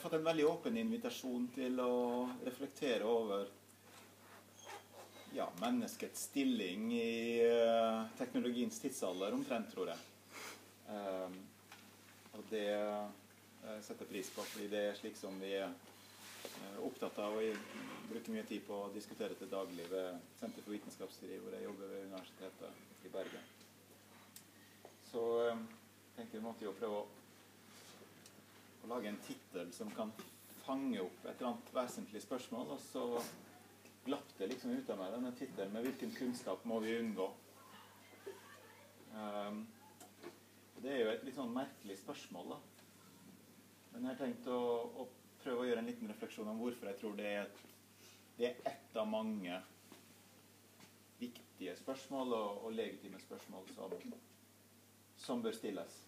har fått en veldig åpen invitasjon til å reflektere over ja, menneskets stilling i uh, teknologiens tidsalder, omtrent, tror jeg. Um, og det uh, setter pris på, fordi det er slik som vi er uh, opptatt av. Og bruker mye tid på å diskutere til daglig ved Senter for vitenskapsteori, hvor jeg jobber ved Universitetet i Bergen. Så um, tenker vi måtte jo prøve å å lage en tittel som kan fange opp et eller annet vesentlig spørsmål. Og så glapp det liksom ut av meg denne tittelen med 'Hvilken kunnskap må vi unngå?' Um, det er jo et litt sånn merkelig spørsmål, da. Men jeg har tenkt å, å, prøve å gjøre en liten refleksjon om hvorfor jeg tror det er, et, det er ett av mange viktige spørsmål og, og legitime spørsmål som, som bør stilles.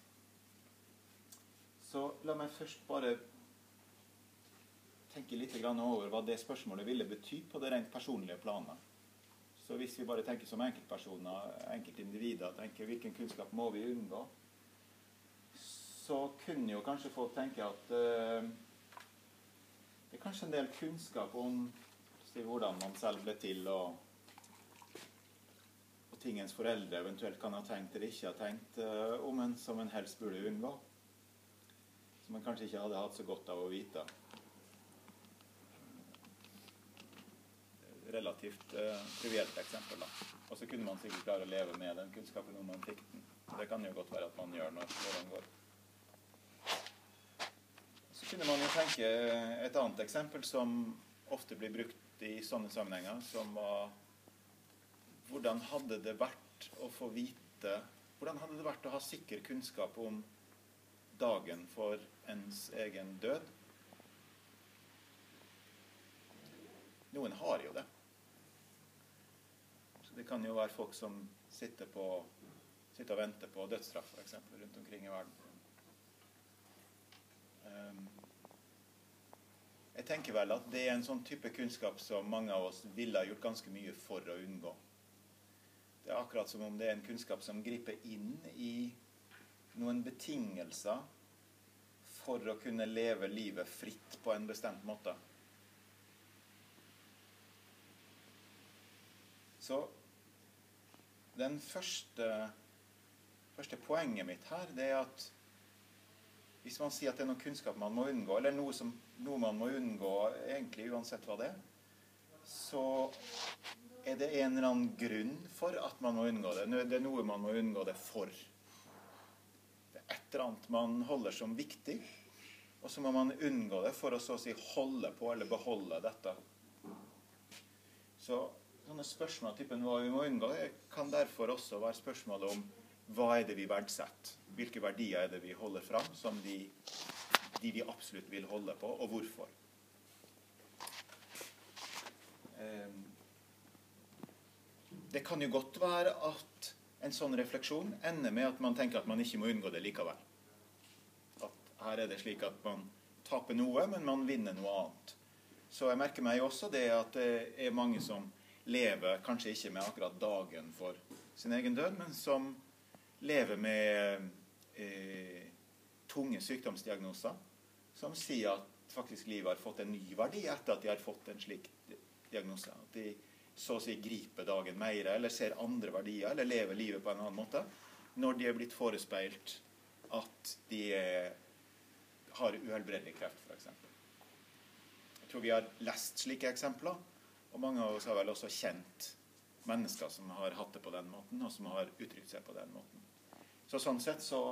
Så la meg først bare tenke litt over hva det spørsmålet ville bety på det rent personlige planet. Så hvis vi bare tenker som enkeltpersoner, enkeltindivider, tenker hvilken kunnskap må vi unngå, så kunne jo kanskje folk tenke at uh, det er kanskje en del kunnskap om si, hvordan man selv ble til, og, og tingens foreldre eventuelt kan ha tenkt eller ikke ha tenkt uh, om en som en helst burde unngå som man kanskje ikke hadde hatt så godt av å vite. Relativt uh, trivielt eksempel. da. Og så kunne man sikkert klare å leve med den kunnskapen om man fikk den. Det kan jo godt være at man gjør når årene går. Så kunne man jo tenke et annet eksempel som ofte blir brukt i sånne sammenhenger, som var Hvordan hadde det vært å få vite Hvordan hadde det vært å ha sikker kunnskap om dagen for ens egen død. Noen har jo det. Så Det kan jo være folk som sitter, på, sitter og venter på dødsstraff f.eks. rundt omkring i verden. Um, jeg tenker vel at det er en sånn type kunnskap som mange av oss ville ha gjort ganske mye for å unngå. Det er akkurat som om det er en kunnskap som griper inn i noen betingelser for å kunne leve livet fritt på en bestemt måte. Så den første, første poenget mitt her, det er at hvis man sier at det er noe kunnskap man må unngå, eller noe, som, noe man må unngå egentlig uansett hva det er, så er det en eller annen grunn for at man må unngå det. Det er noe man må unngå det for eller annet man holder som viktig, og så må man unngå det for å så å si holde på eller beholde dette. Så sånne spørsmål av typen hva vi må unngå, kan derfor også være spørsmål om hva er det vi verdsetter? Hvilke verdier er det vi holder fram som de, de vi absolutt vil holde på, og hvorfor? Ehm, det kan jo godt være at en sånn refleksjon ender med at man tenker at man ikke må unngå det likevel. At her er det slik at man taper noe, men man vinner noe annet. Så jeg merker meg også det at det er mange som lever kanskje ikke med akkurat dagen for sin egen død, men som lever med eh, tunge sykdomsdiagnoser som sier at faktisk livet har fått en ny verdi etter at de har fått en slik diagnose. At de så å si griper dagen mer, eller ser andre verdier, eller lever livet på en annen måte, når de er blitt forespeilt at de har uhelbredelig kreft, f.eks. Jeg tror vi har lest slike eksempler, og mange av oss har vel også kjent mennesker som har hatt det på den måten, og som har uttrykt seg på den måten. Så sånn sett så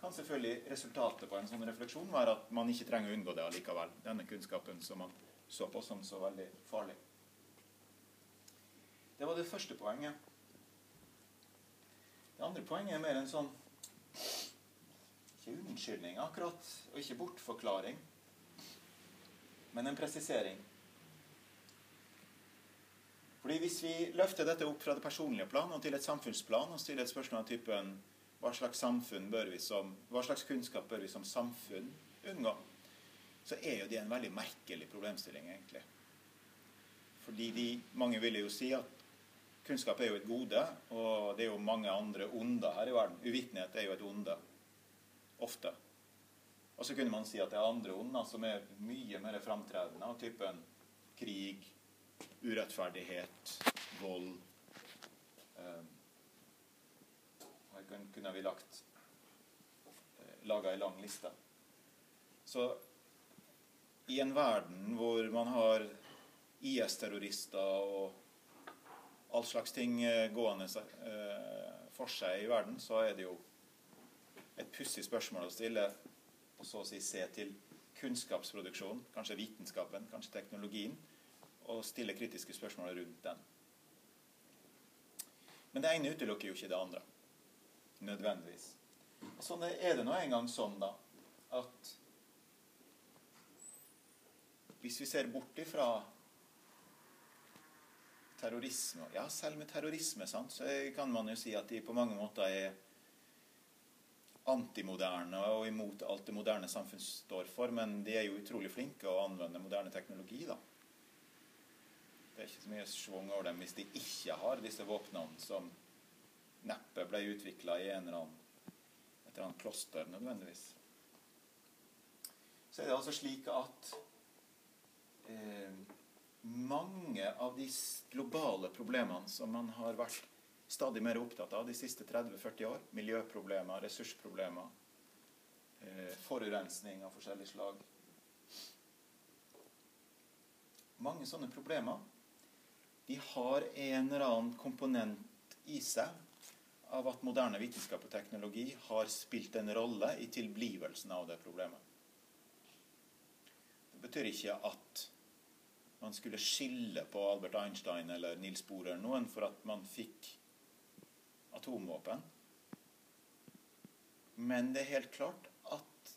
kan selvfølgelig resultatet på en sånn refleksjon være at man ikke trenger å unngå det allikevel. Denne kunnskapen som man så på som så veldig farlig. Det var det første poenget. Det andre poenget er mer en sånn Ikke unnskyldning akkurat, og ikke bortforklaring, men en presisering. Fordi Hvis vi løfter dette opp fra det personlige plan og til et samfunnsplan og stiller et spørsmål av typen hva slags, som, hva slags kunnskap bør vi som samfunn unngå, så er jo det en veldig merkelig problemstilling, egentlig. Fordi de, mange ville jo si at Kunnskap er jo et gode, og det er jo mange andre onde her i verden. Uvitenhet er jo et onde. Ofte. Og så kunne man si at det er andre onder som er mye mer framtredende, av typen krig, urettferdighet, vold. Um, her kunne vi lagt eh, laga ei lang liste. Så i en verden hvor man har IS-terrorister og all slags ting eh, gående eh, for seg i verden, så er det jo et pussig spørsmål å stille og så å si se til kunnskapsproduksjon, kanskje vitenskapen, kanskje teknologien, og stille kritiske spørsmål rundt den. Men det ene utelukker jo ikke det andre. Nødvendigvis. Sånn er det nå engang sånn, da, at hvis vi ser bort ifra terrorisme Ja, selv med terrorisme sant, så kan man jo si at de på mange måter er antimoderne og imot alt det moderne samfunn står for, men de er jo utrolig flinke å anvende moderne teknologi, da. Det er ikke så mye schwung over dem hvis de ikke har disse våpnene som neppe ble utvikla i en eller annen, et eller annet kloster nødvendigvis. Så er det altså slik at eh, mange av de globale problemene som man har vært stadig mer opptatt av de siste 30-40 år. Miljøproblemer, ressursproblemer, eh, forurensning av forskjellig slag. Mange sånne problemer de har en eller annen komponent i seg av at moderne vitenskap og teknologi har spilt en rolle i tilblivelsen av det problemet. Det betyr ikke at man skulle skille på Albert Einstein eller Nils Bohr eller noen for at man fikk atomvåpen. Men det er helt klart at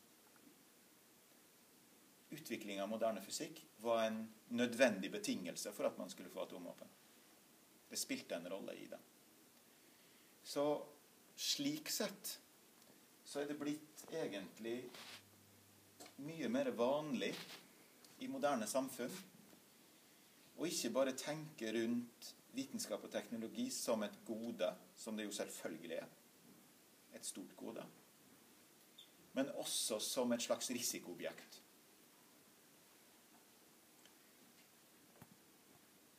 utvikling av moderne fysikk var en nødvendig betingelse for at man skulle få atomvåpen. Det spilte en rolle i det. Så slik sett så er det blitt egentlig mye mer vanlig i moderne samfunn å ikke bare tenke rundt vitenskap og teknologi som et gode, som det jo selvfølgelig er. Et stort gode. Men også som et slags risikoobjekt.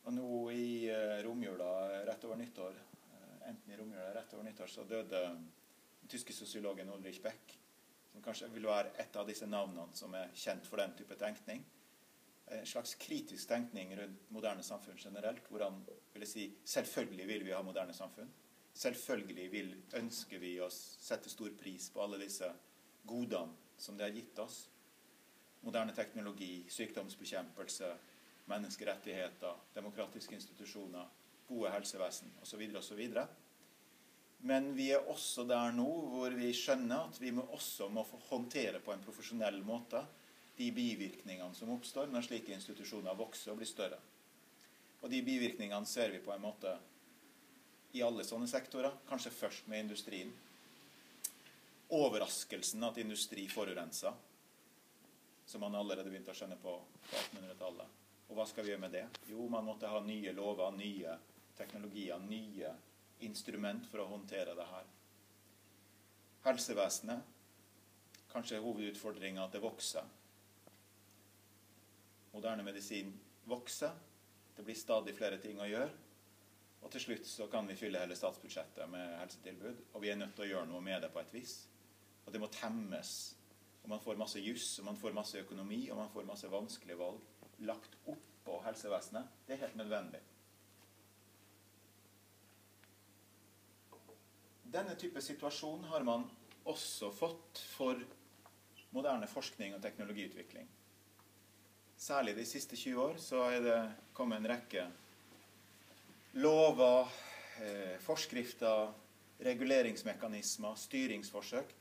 Og nå i uh, romjula rett over nyttår, uh, enten i romjula rett over nyttår, så døde den tyske sosiologen Ulrich Beck, som kanskje vil være et av disse navnene som er kjent for den type tenkning en slags kritisk tenkning rundt moderne samfunn generelt. Hvor han ville si selvfølgelig vil vi ha moderne samfunn. Selvfølgelig vil, ønsker vi å sette stor pris på alle disse godene som det har gitt oss. Moderne teknologi, sykdomsbekjempelse, menneskerettigheter, demokratiske institusjoner, gode helsevesen osv. osv. Men vi er også der nå hvor vi skjønner at vi må også må håndtere på en profesjonell måte de bivirkningene som oppstår når slike institusjoner vokser og blir større. Og de bivirkningene ser vi på en måte i alle sånne sektorer, kanskje først med industrien. Overraskelsen at industri forurenser, som man allerede begynte å skjønne på, på 1800-tallet. Og hva skal vi gjøre med det? Jo, man måtte ha nye lover, nye teknologier, nye instrument for å håndtere det her. Helsevesenet. Kanskje hovedutfordringa at det vokser moderne medisin vokser. Det blir stadig flere ting å gjøre. Og til slutt så kan vi fylle hele statsbudsjettet med helsetilbud. Og vi er nødt til å gjøre noe med det på et vis. Og det må temmes. Og man får masse juss, og man får masse økonomi, og man får masse vanskelige valg lagt oppå helsevesenet. Det er helt nødvendig. Denne type situasjon har man også fått for moderne forskning og teknologiutvikling. Særlig de siste 20 år så er det kommet en rekke lover, eh, forskrifter, reguleringsmekanismer, styringsforsøk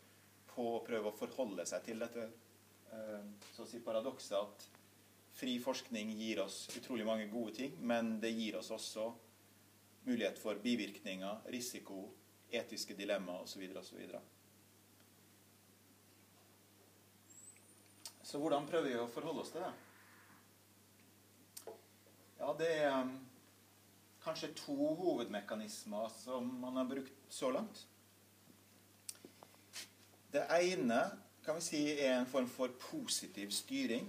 på å prøve å forholde seg til dette eh, så å si paradokset at fri forskning gir oss utrolig mange gode ting, men det gir oss også mulighet for bivirkninger, risiko, etiske dilemmaer osv. osv. Så hvordan prøver vi å forholde oss til det? Det er um, kanskje to hovedmekanismer som man har brukt så langt. Det ene kan vi si er en form for positiv styring.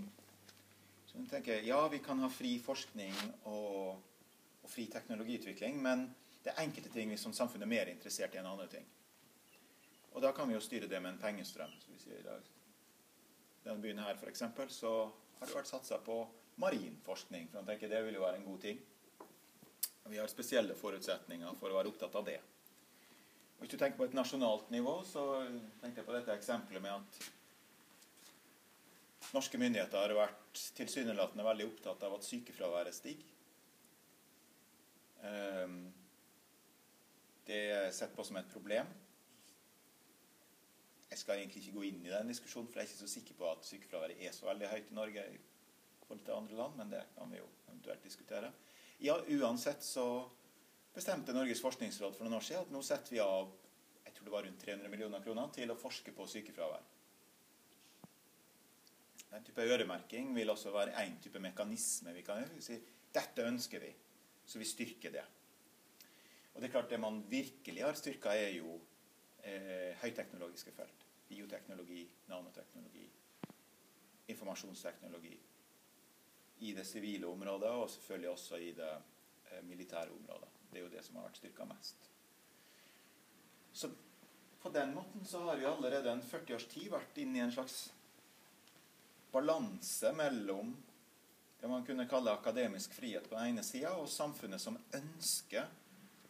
Så man tenker, Ja, vi kan ha fri forskning og, og fri teknologiutvikling, men det er enkelte ting vi som samfunn er mer interessert i enn andre ting. Og da kan vi jo styre det med en pengestrøm. som vi sier i dag. Denne byen her, f.eks., så har det vært satsa på marinforskning. For jeg tenker det vil jo være en god ting. Vi har spesielle forutsetninger for å være opptatt av det. Hvis du tenker på et nasjonalt nivå, så tenkte jeg på dette eksempelet med at norske myndigheter har vært tilsynelatende veldig opptatt av at sykefraværet stiger. Ehm, det er sett på som et problem. Jeg skal egentlig ikke gå inn i den diskusjonen, for jeg er ikke så sikker på at sykefraværet er så veldig høyt i Norge forhold til andre land, men det kan vi jo eventuelt diskutere. Ja, uansett så bestemte Norges forskningsråd for noen år siden at nå setter vi av jeg tror det var rundt 300 millioner kroner til å forske på sykefravær. Den type øremerking vil også være én type mekanisme vi kan. Si, dette ønsker vi, så vi styrker det. Og det er klart Det man virkelig har styrka, er jo eh, høyteknologiske felt. Bioteknologi, nanoteknologi, informasjonsteknologi. I det sivile området, og selvfølgelig også i det eh, militære området. Det er jo det som har vært styrka mest. Så på den måten så har vi allerede en 40 års tid vært inne i en slags balanse mellom det man kunne kalle akademisk frihet på den ene sida, og samfunnet som ønsker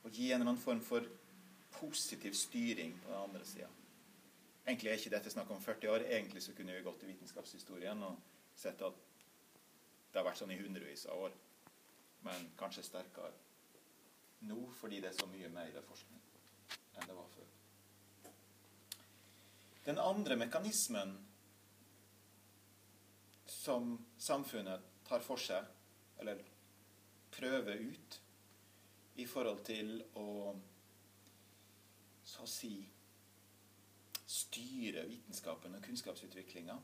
å gi en eller annen form for positiv styring på den andre sida. Egentlig er ikke dette snakk om 40 år. Egentlig så kunne vi gått til vitenskapshistorien og sett at det har vært sånn i hundrevis av år. Men kanskje sterkere nå fordi det er så mye mer forskning enn det var før. Den andre mekanismen som samfunnet tar for seg, eller prøver ut, i forhold til å så å si styre vitenskapen og kunnskapsutviklinga,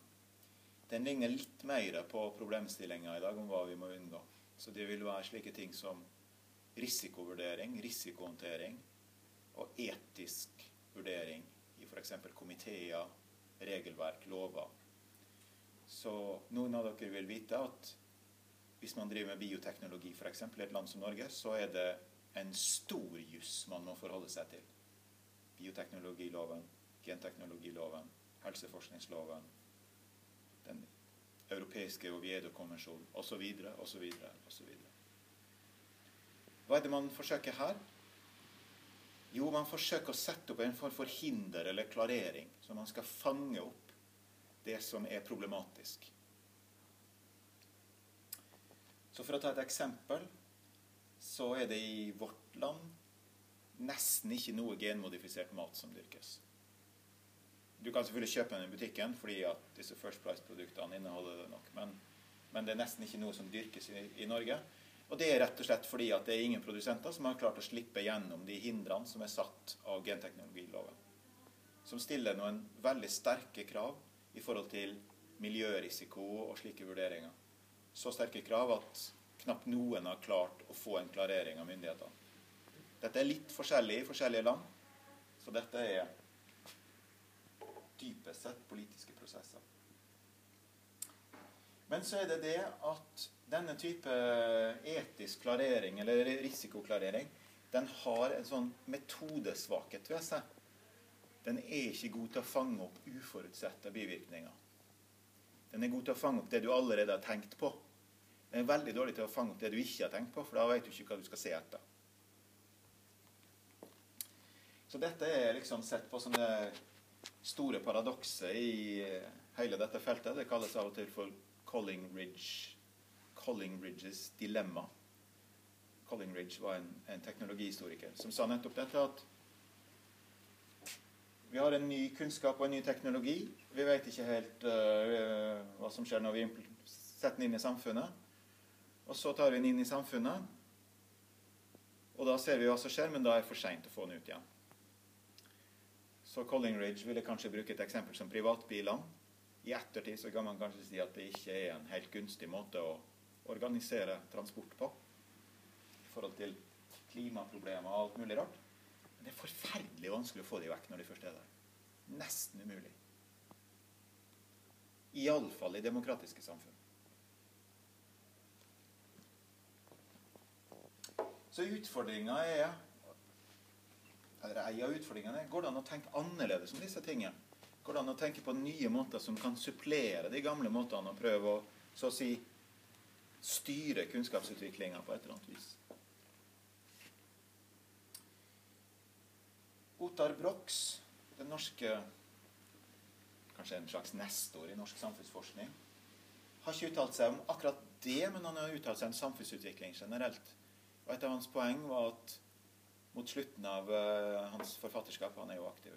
den ligner litt mer på problemstillinga i dag om hva vi må unngå. Så det vil være slike ting som risikovurdering, risikohåndtering og etisk vurdering i f.eks. komiteer, regelverk, lover. Så noen av dere vil vite at hvis man driver med bioteknologi f.eks. i et land som Norge, så er det en stor juss man må forholde seg til bioteknologiloven, genteknologiloven, helseforskningsloven, europeiske Oviedo-konvensjonen osv. osv. osv. Hva er det man forsøker her? Jo, man forsøker å sette opp en form for hinder eller klarering, så man skal fange opp det som er problematisk. Så for å ta et eksempel, så er det i vårt land nesten ikke noe genmodifisert mat som dyrkes. Du kan selvfølgelig kjøpe den i butikken fordi at disse First Price-produktene inneholder det nok. Men, men, det er nesten ikke noe som dyrkes i, i, Norge. Og det er rett og slett fordi at det er ingen produsenter som har klart å slippe gjennom de hindrene som er satt av genteknologiloven. Som stiller noen veldig sterke krav i forhold til miljørisiko og slike vurderinger. Så sterke krav at knapt noen har klart å få en klarering av myndighetene. Dette er litt forskjellig i forskjellige land. Så dette er sett politiske prosesser. Men så er det det at denne type etisk klarering, eller risikoklarering, den har en sånn metodesvakhet ved seg. Den er ikke god til å fange opp uforutsette bivirkninger. Den er god til å fange opp det du allerede har tenkt på. Den er veldig dårlig til å fange opp det du ikke har tenkt på, for da vet du ikke hva du skal se etter. Så dette er liksom sett på som det store paradokset i eh, hele dette feltet. Det kalles av og til for Collingridge, Collingridges dilemma. Collingridge var en, en teknologihistoriker som sa nettopp dette at vi har en ny kunnskap og en ny teknologi. Vi vet ikke helt uh, hva som skjer når vi setter den inn i samfunnet. Og så tar vi den inn i samfunnet, og da ser vi hva som skjer, men da er det for seint å få den ut igjen. Så Collingridge ville kanskje bruke et eksempel som privatbilene. I ettertid så kan man kanskje si at det ikke er en helt gunstig måte å organisere transport på i forhold til klimaproblemer og alt mulig rart. Men det er forferdelig vanskelig å få de vekk når de først er der. Nesten umulig. Iallfall i demokratiske samfunn. Så utfordringa er eller Ei av utfordringene går det an å tenke annerledes om disse tingene. Går det an å tenke på nye måter som kan supplere de gamle måtene, og prøve å så å si styre kunnskapsutviklinga på et eller annet vis. Ottar Brox, den norske Kanskje en slags nestor i norsk samfunnsforskning. Har ikke uttalt seg om akkurat det, men han har uttalt seg om samfunnsutvikling generelt. Og Et av hans poeng var at mot slutten av uh, hans forfatterskap, han er jo aktiv,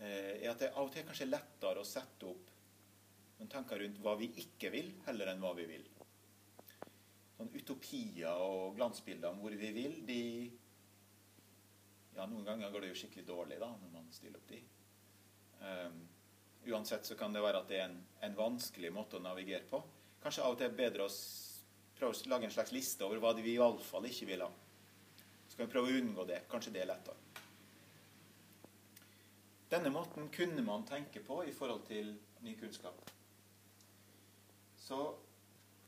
uh, er at det av og til kanskje er lettere å sette opp noen tanker rundt hva vi ikke vil, heller enn hva vi vil. Sånn Utopier og glansbilder om hvor vi vil, de ja, Noen ganger går det jo skikkelig dårlig da, når man stiller opp de. Um, uansett så kan det være at det er en, en vanskelig måte å navigere på. Kanskje av og til er det bedre å prøve å lage en slags liste over hva vi iallfall ikke vil ha. Så kan vi prøve å unngå det. Kanskje det er lettere. Denne måten kunne man tenke på i forhold til ny kunnskap. Så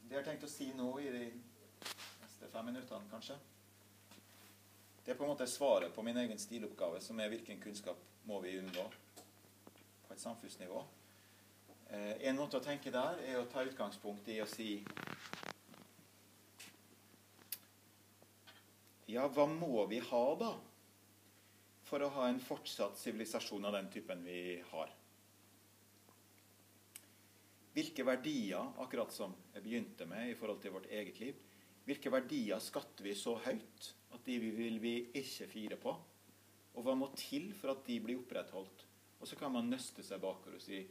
det jeg har tenkt å si nå i de neste fem minuttene, kanskje Det er på en måte svaret på min egen stiloppgave, som er hvilken kunnskap må vi unngå på et samfunnsnivå. Eh, en måte å tenke der er å ta utgangspunkt i å si Ja, hva må vi ha, da? For å ha en fortsatt sivilisasjon av den typen vi har. Hvilke verdier, akkurat som jeg begynte med i forhold til vårt eget liv, hvilke verdier skatter vi så høyt at de vil vi ikke fire på? Og hva må til for at de blir opprettholdt? Og så kan man nøste seg bakover og si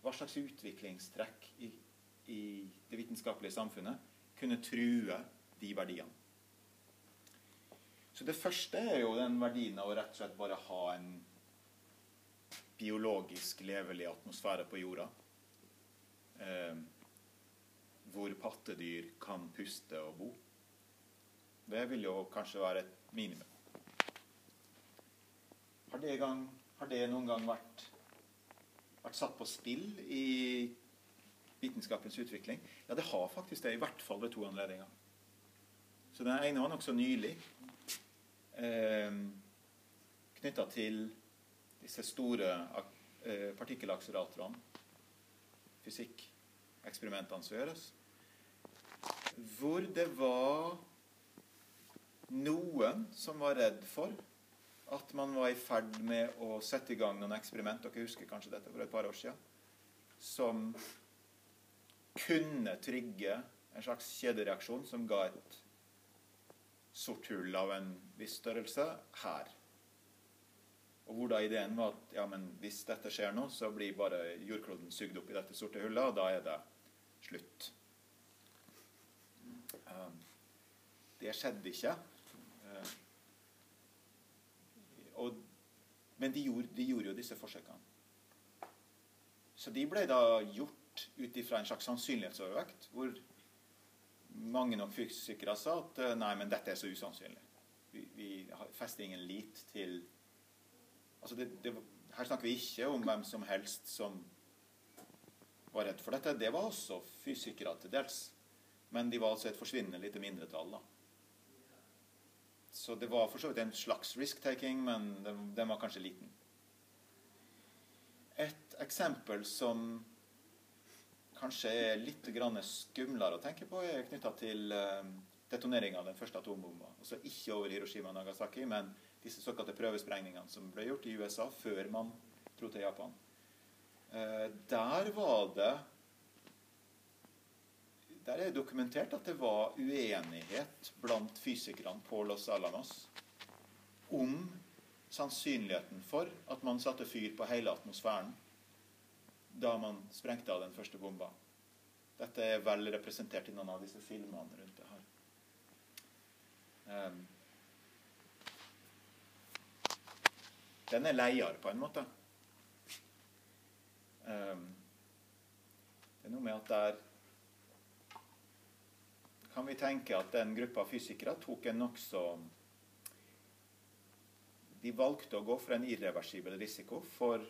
Hva slags utviklingstrekk i, i det vitenskapelige samfunnet kunne true de verdiene. Så det første er jo den verdien av å rett og slett bare ha en biologisk levelig atmosfære på jorda. Eh, hvor pattedyr kan puste og bo. Det vil jo kanskje være et minimum. Har det, gang, har det noen gang vært, vært, satt på spill i vitenskapens utvikling? Ja, det har faktisk det, i hvert fall ved to anledninger. Så den ene var nokså nylig. Eh, Knytta til disse store eh, partikkelakseleratorene. Fysikkeksperimentene som gjøres. Hvor det var noen som var redd for at man var i ferd med å sette i gang noen eksperiment dere husker kanskje dette for et par år siden, som kunne trygge en slags kjedereaksjon som ga et sort hull av en viss størrelse her. Og hvor da ideen var at ja, men hvis dette skjer nå, så blir bare jordkloden sugd opp i dette sorte hullet, og da er det slutt. Um, det skjedde ikke. Uh, og, men de gjorde, de gjorde, jo disse forsøkene. Så de ble da gjort ut ifra en slags sannsynlighetsovervekt, hvor mange nok fysikere sa at eh, nei, men dette er så usannsynlig. Vi, vi fester ingen lit til altså det, det, Her snakker vi ikke om hvem som helst som var redd for dette. Det var også fysikere til dels. Men de var altså et forsvinnende lite mindretall. da. Så det var for så vidt en slags risk-taking, men den, den var kanskje liten. Et eksempel som kanskje er litt skumlere å tenke på, er knytta til eh, detoneringa av den første atombomba. Altså ikke over Hiroshima og Nagasaki, men disse såkalte prøvesprengningene som ble gjort i USA før man dro til Japan. Eh, der var det Der er det dokumentert at det var uenighet blant fysikerne på Los Alamos om sannsynligheten for at man satte fyr på hele atmosfæren da man sprengte av den første bomba. Dette er vel representert i noen av disse filmene rundt det her. Um, den er leier, på en måte. Um, det er noe med at der kan vi tenke at den gruppa fysikere tok en nokså De valgte å gå for en irreversibel risiko for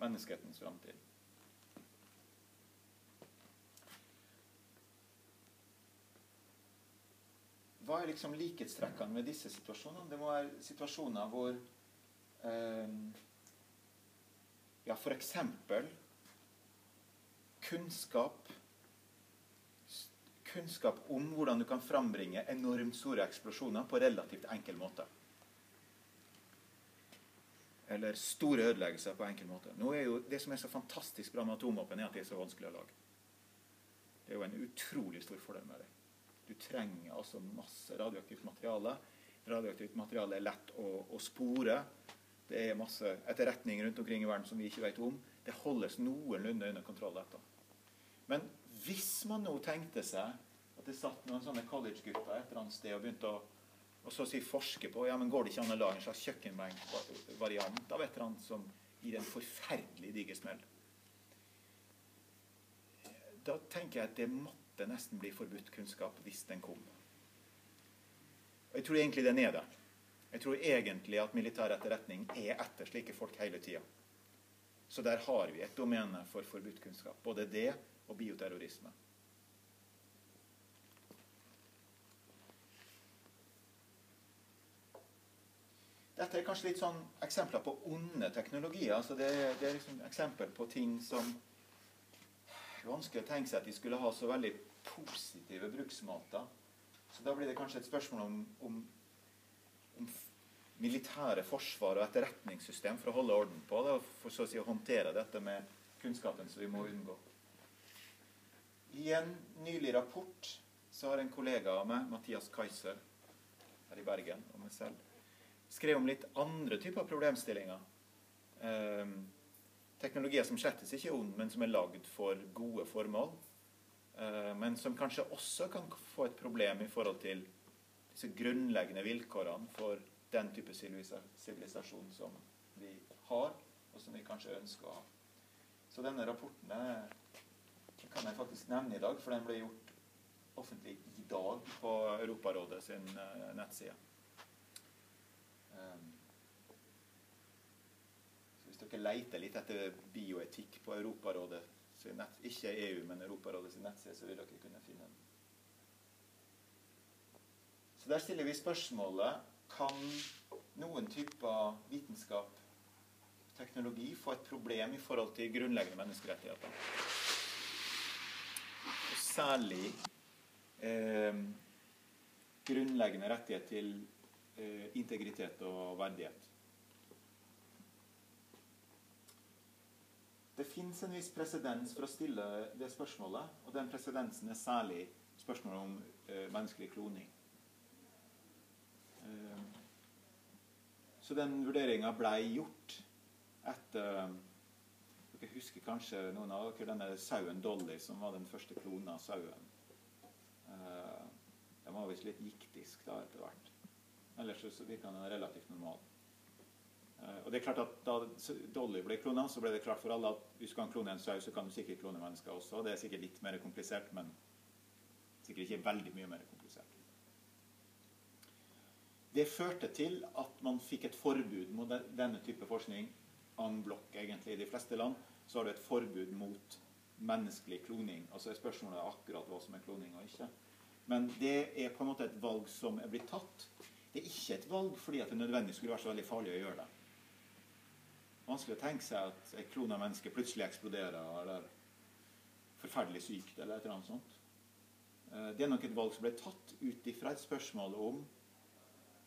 menneskehetens framtid. Hva er liksom likhetstrekkene med disse situasjonene? Det må være situasjoner hvor eh, ja, f.eks. kunnskap Kunnskap om hvordan du kan frambringe enormt store eksplosjoner på relativt enkel måte. Eller store ødeleggelser på enkel måte. Nå er jo Det som er så fantastisk bra med atomvåpen, er at det er så vanskelig å lage. Det er jo en utrolig stor fordel med det. Du trenger altså masse radioaktivt materiale. Radioaktivt materiale er lett å, å spore. Det er masse etterretning rundt omkring i verden som vi ikke vet om. Det holdes noenlunde under kontroll. dette. Men hvis man nå tenkte seg at det satt noen sånne college-gutter et eller annet sted og begynte å og så si forske på ja, men går det ikke an å lage en slags kjøkkenbenkvariant av et eller annet som gir en forferdelig diger smell Da tenker jeg at det måtte det nesten bli forbudt kunnskap hvis den kom. Og Jeg tror egentlig den er det. Jeg tror egentlig at militær etterretning er etter slike folk hele tida. Så der har vi et domene for forbudt kunnskap. Både det og bioterrorisme. Dette er kanskje litt sånn eksempler på onde teknologier. altså Det, det er liksom eksempel på ting som Vanskelig å tenke seg at de skulle ha så veldig positive bruksmåter. Så da blir det kanskje et spørsmål om, om, om militære forsvar og etterretningssystem for å holde orden på det, og for så å si å håndtere dette med kunnskapen som vi må unngå. I en nylig rapport så har en kollega av meg, Mathias Kaiser, her i Bergen, og meg selv, skrevet om litt andre typer problemstillinger. Eh, teknologier som slettes ikke er ond, men som er lagd for gode formål. Eh, men som kanskje også kan få et problem i forhold til disse grunnleggende vilkårene for den type sivilisasjon som vi har, og som vi kanskje ønsker å ha. Så denne rapporten er, kan jeg faktisk nevne i dag, for den ble gjort offentlig i dag på Europarådet sin uh, nettside. Um, så hvis dere leter litt etter bioetikk på Europarådet nett, ikke EU, men Europarådet sin nettside, så vil dere kunne finne den. Så der stiller vi spørsmålet kan noen typer vitenskap, teknologi, få et problem i forhold til grunnleggende menneskerettigheter. Og særlig eh, grunnleggende rettighet til eh, integritet og verdighet. Det fins en viss presedens for å stille det spørsmålet, og den presedensen er særlig spørsmålet om eh, menneskelig kloning. Eh, så den vurderinga blei gjort etter Dere husker kanskje noen av dere denne sauen Dolly, som var den første klona sauen. Eh, den var visst litt giktisk da etter hvert. Ellers så virka den relativt normal. Uh, og det er klart at Da Dolly ble klona, så ble det klart for alle at hvis du kan klone en sau, så kan du sikkert klone mennesker også. Det er sikkert litt mer komplisert, men sikkert ikke veldig mye mer komplisert. Det førte til at man fikk et forbud mot denne type forskning en blokk, egentlig. I de fleste land så har du et forbud mot menneskelig kloning. Altså er spørsmålet akkurat hva som er kloning og ikke. Men det er på en måte et valg som er blitt tatt. Det er ikke et valg fordi at det nødvendigvis skulle være så veldig farlig å gjøre det vanskelig å tenke seg at et klon av menneske plutselig eksploderer eller forferdelig sykt eller et eller annet sånt. Eh, det er nok et valg som ble tatt ut ifra et spørsmål om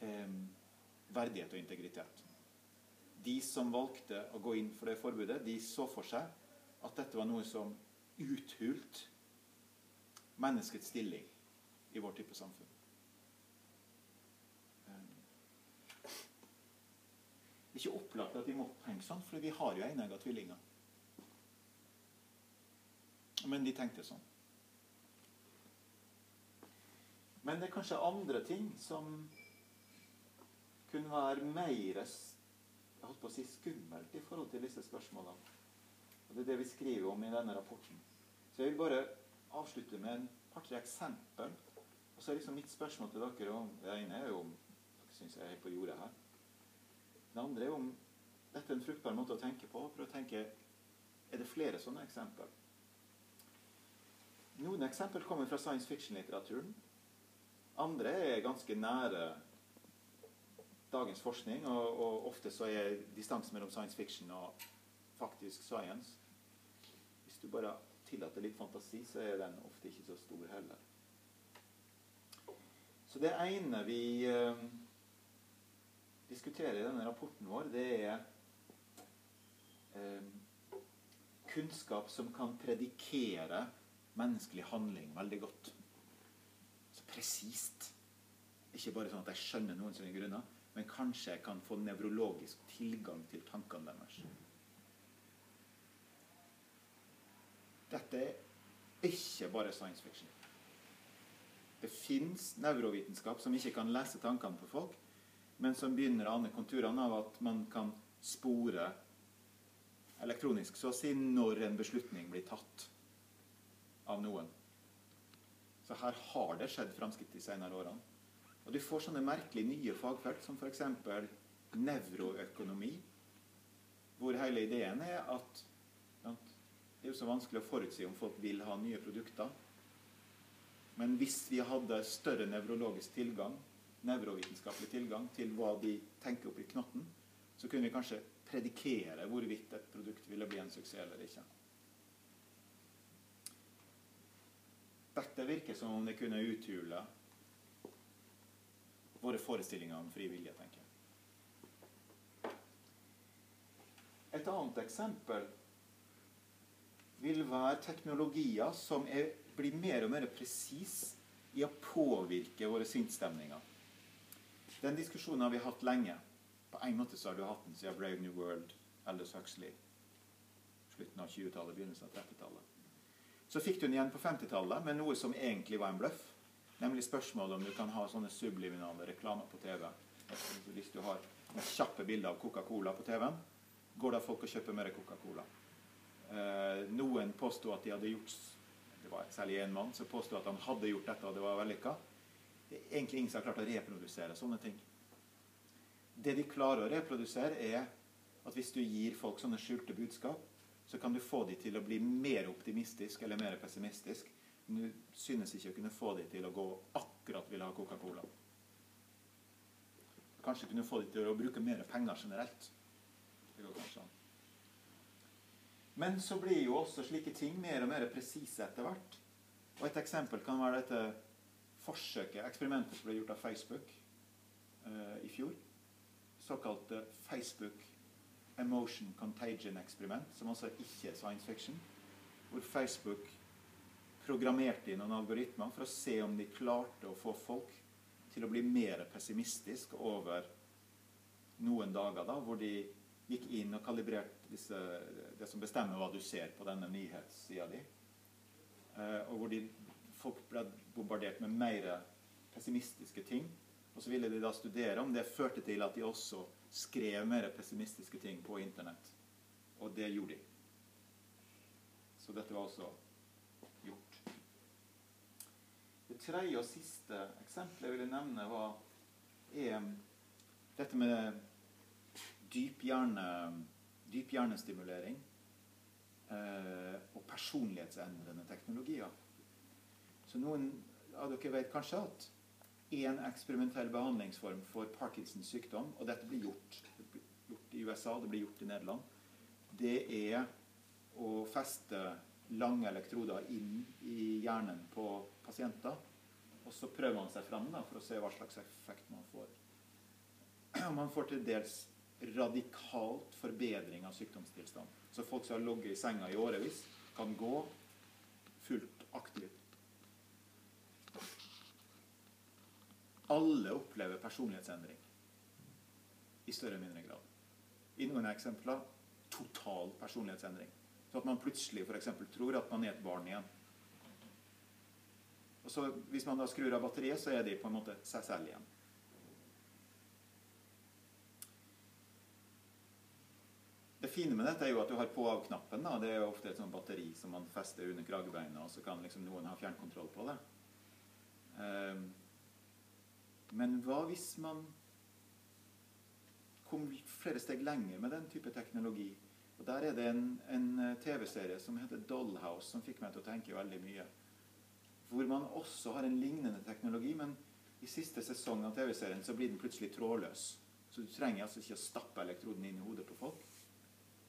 eh, verdighet og integritet. De som valgte å gå inn for det forbudet, de så for seg at dette var noe som uthult menneskets stilling i vår type samfunn. Er ikke opplagt at de må tenke sånn, for vi har jo enegga tvillinger. Men de tenkte sånn. Men det er kanskje andre ting som kunne være mer jeg holdt på å si skummelt i forhold til disse spørsmålene. Og Det er det vi skriver om i denne rapporten. Så jeg vil bare avslutte med en par-tre eksempel. Og så er liksom mitt spørsmål til dere om Det ene er jo om dere syns jeg er på jordet her. Det andre er om dette er en fruktbar måte å tenke på. Prøv å tenke er det flere sånne eksempler. Noen eksempler kommer fra science fiction-litteraturen. Andre er ganske nære dagens forskning, og, og ofte så er distansen mellom science fiction og faktisk science Hvis du bare tillater litt fantasi, så er den ofte ikke så stor heller. Så det ene vi eh, diskuterer i denne rapporten vår, det er eh, kunnskap som kan predikere menneskelig handling veldig godt. Så presist. Ikke bare sånn at jeg skjønner noen sine grunner, men kanskje jeg kan få nevrologisk tilgang til tankene deres. Dette er ikke bare science fiction. Det fins nevrovitenskap som ikke kan lese tankene på folk, men som begynner å ane konturene av at man kan spore elektronisk så å si når en beslutning blir tatt av noen. Så her har det skjedd framskritt de senere årene. Og du får sånne merkelig nye fagfelt som f.eks. nevroøkonomi, hvor hele ideen er at det er jo så vanskelig å forutsi om folk vil ha nye produkter. Men hvis vi hadde større nevrologisk tilgang, nevrovitenskapelig tilgang til hva de tenker oppi knotten, så kunne vi kanskje predikere hvorvidt et produkt ville bli en suksess eller ikke. Dette virker som om det kunne uthule våre forestillinger om fri vilje, tenker jeg. Et annet eksempel vil være teknologier som er, blir mer og mer presis i å påvirke våre sinnsstemninger. Den diskusjonen har vi hatt lenge. På en måte så har du hatt den siden Brave New World, Aldous Huxley. Slutten av 20-tallet, begynnelsen av 30-tallet. Så fikk du den igjen på 50-tallet med noe som egentlig var en bløff. Nemlig spørsmålet om du kan ha sånne subliminale reklamer på TV. Hvis du har kjappe bilder av Coca-Cola på TV-en, går da folk og kjøper mer Coca-Cola. Eh, noen påsto at de hadde gjort Det var særlig én mann som påsto at han hadde gjort dette, og det var vellykka. Egentlig ingen som har klart å reprodusere sånne ting. Det de klarer å reprodusere, er at hvis du gir folk sånne skjulte budskap, så kan du få dem til å bli mer optimistisk eller mer pessimistisk. Men du synes ikke å kunne få dem til å gå akkurat vil ha Coca-Cola. Kanskje kunne få dem til å bruke mer penger generelt. Det går kanskje an. Men så blir jo også slike ting mer og mer presise etter hvert. Og et eksempel kan være dette forsøket, eksperimentet som ble gjort av Facebook uh, i fjor. Såkalte Facebook Emotion Contagion-eksperiment, som altså ikke er science fiction. Hvor Facebook programmerte inn noen algoritmer for å se om de klarte å få folk til å bli mer pessimistisk over noen dager, da, hvor de gikk inn og kalibrerte disse, det som bestemmer hva du ser på denne nyhetssida di. Eh, og hvor de, folk ble bombardert med mer pessimistiske ting. Og så ville de da studere om det førte til at de også skrev mer pessimistiske ting på Internett. Og det gjorde de. Så dette var også gjort. Det tredje og siste eksempelet jeg ville nevne, var er dette med dyphjerne, dyphjernestimulering eh, og personlighetsendrende teknologier. Så noen av dere vet kanskje at én eksperimentell behandlingsform for Parkinsons sykdom, og dette blir gjort, det blir gjort i USA, det blir gjort i Nederland, det er å feste lange elektroder inn i hjernen på pasienter. Og så prøver man seg fram for å se hva slags effekt man får. Man får til dels radikalt forbedring av sykdomstilstand. Så folk som har ligget i senga i årevis, kan gå fullt aktivt. Alle opplever personlighetsendring i større eller mindre grad. I noen eksempler total personlighetsendring. Så at man plutselig f.eks. tror at man er et barn igjen. Og så Hvis man da skrur av batteriet, så er de på en måte seg selv igjen. Det fine med dette er jo at du har på-av-knappen. Det er jo ofte et sånt batteri som man fester under kragebeina, og så kan liksom noen ha fjernkontroll på det. Um, men hva hvis man kom flere steg lenger med den type teknologi? Og Der er det en, en eh, TV-serie som heter Dollhouse, som fikk meg til å tenke veldig mye. Hvor man også har en lignende teknologi, men i siste sesong av TV-serien så blir den plutselig trådløs. Så du trenger altså ikke å stappe elektroden inn i hodet på folk,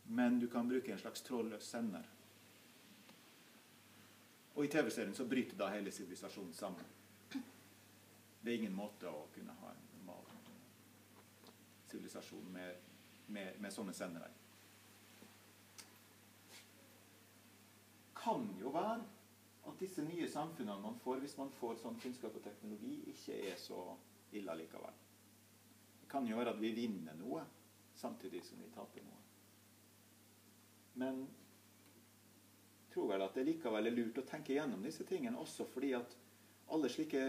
men du kan bruke en slags trådløs sender. Og i TV-serien så bryter da hele sivilisasjonen sammen. Det er ingen måte å kunne ha en normal sivilisasjon med, med, med sånne sendere. Kan jo være at disse nye samfunnene man får hvis man får sånn kunnskap og teknologi, ikke er så ille likevel. Det kan være at vi vinner noe samtidig som vi taper noe. Men jeg tror vel at det likevel er lurt å tenke gjennom disse tingene, også fordi at alle slike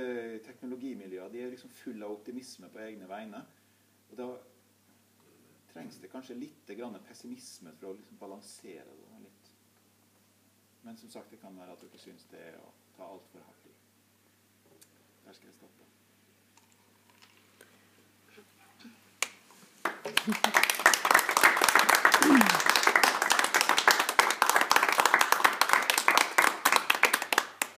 teknologimiljøer de er liksom fulle av optimisme på egne vegne. Og da trengs det kanskje litt pessimisme for å liksom balansere det litt. Men som sagt, det kan være at dere syns det er å ta altfor hardt i. Der skal jeg stoppe. Thank you.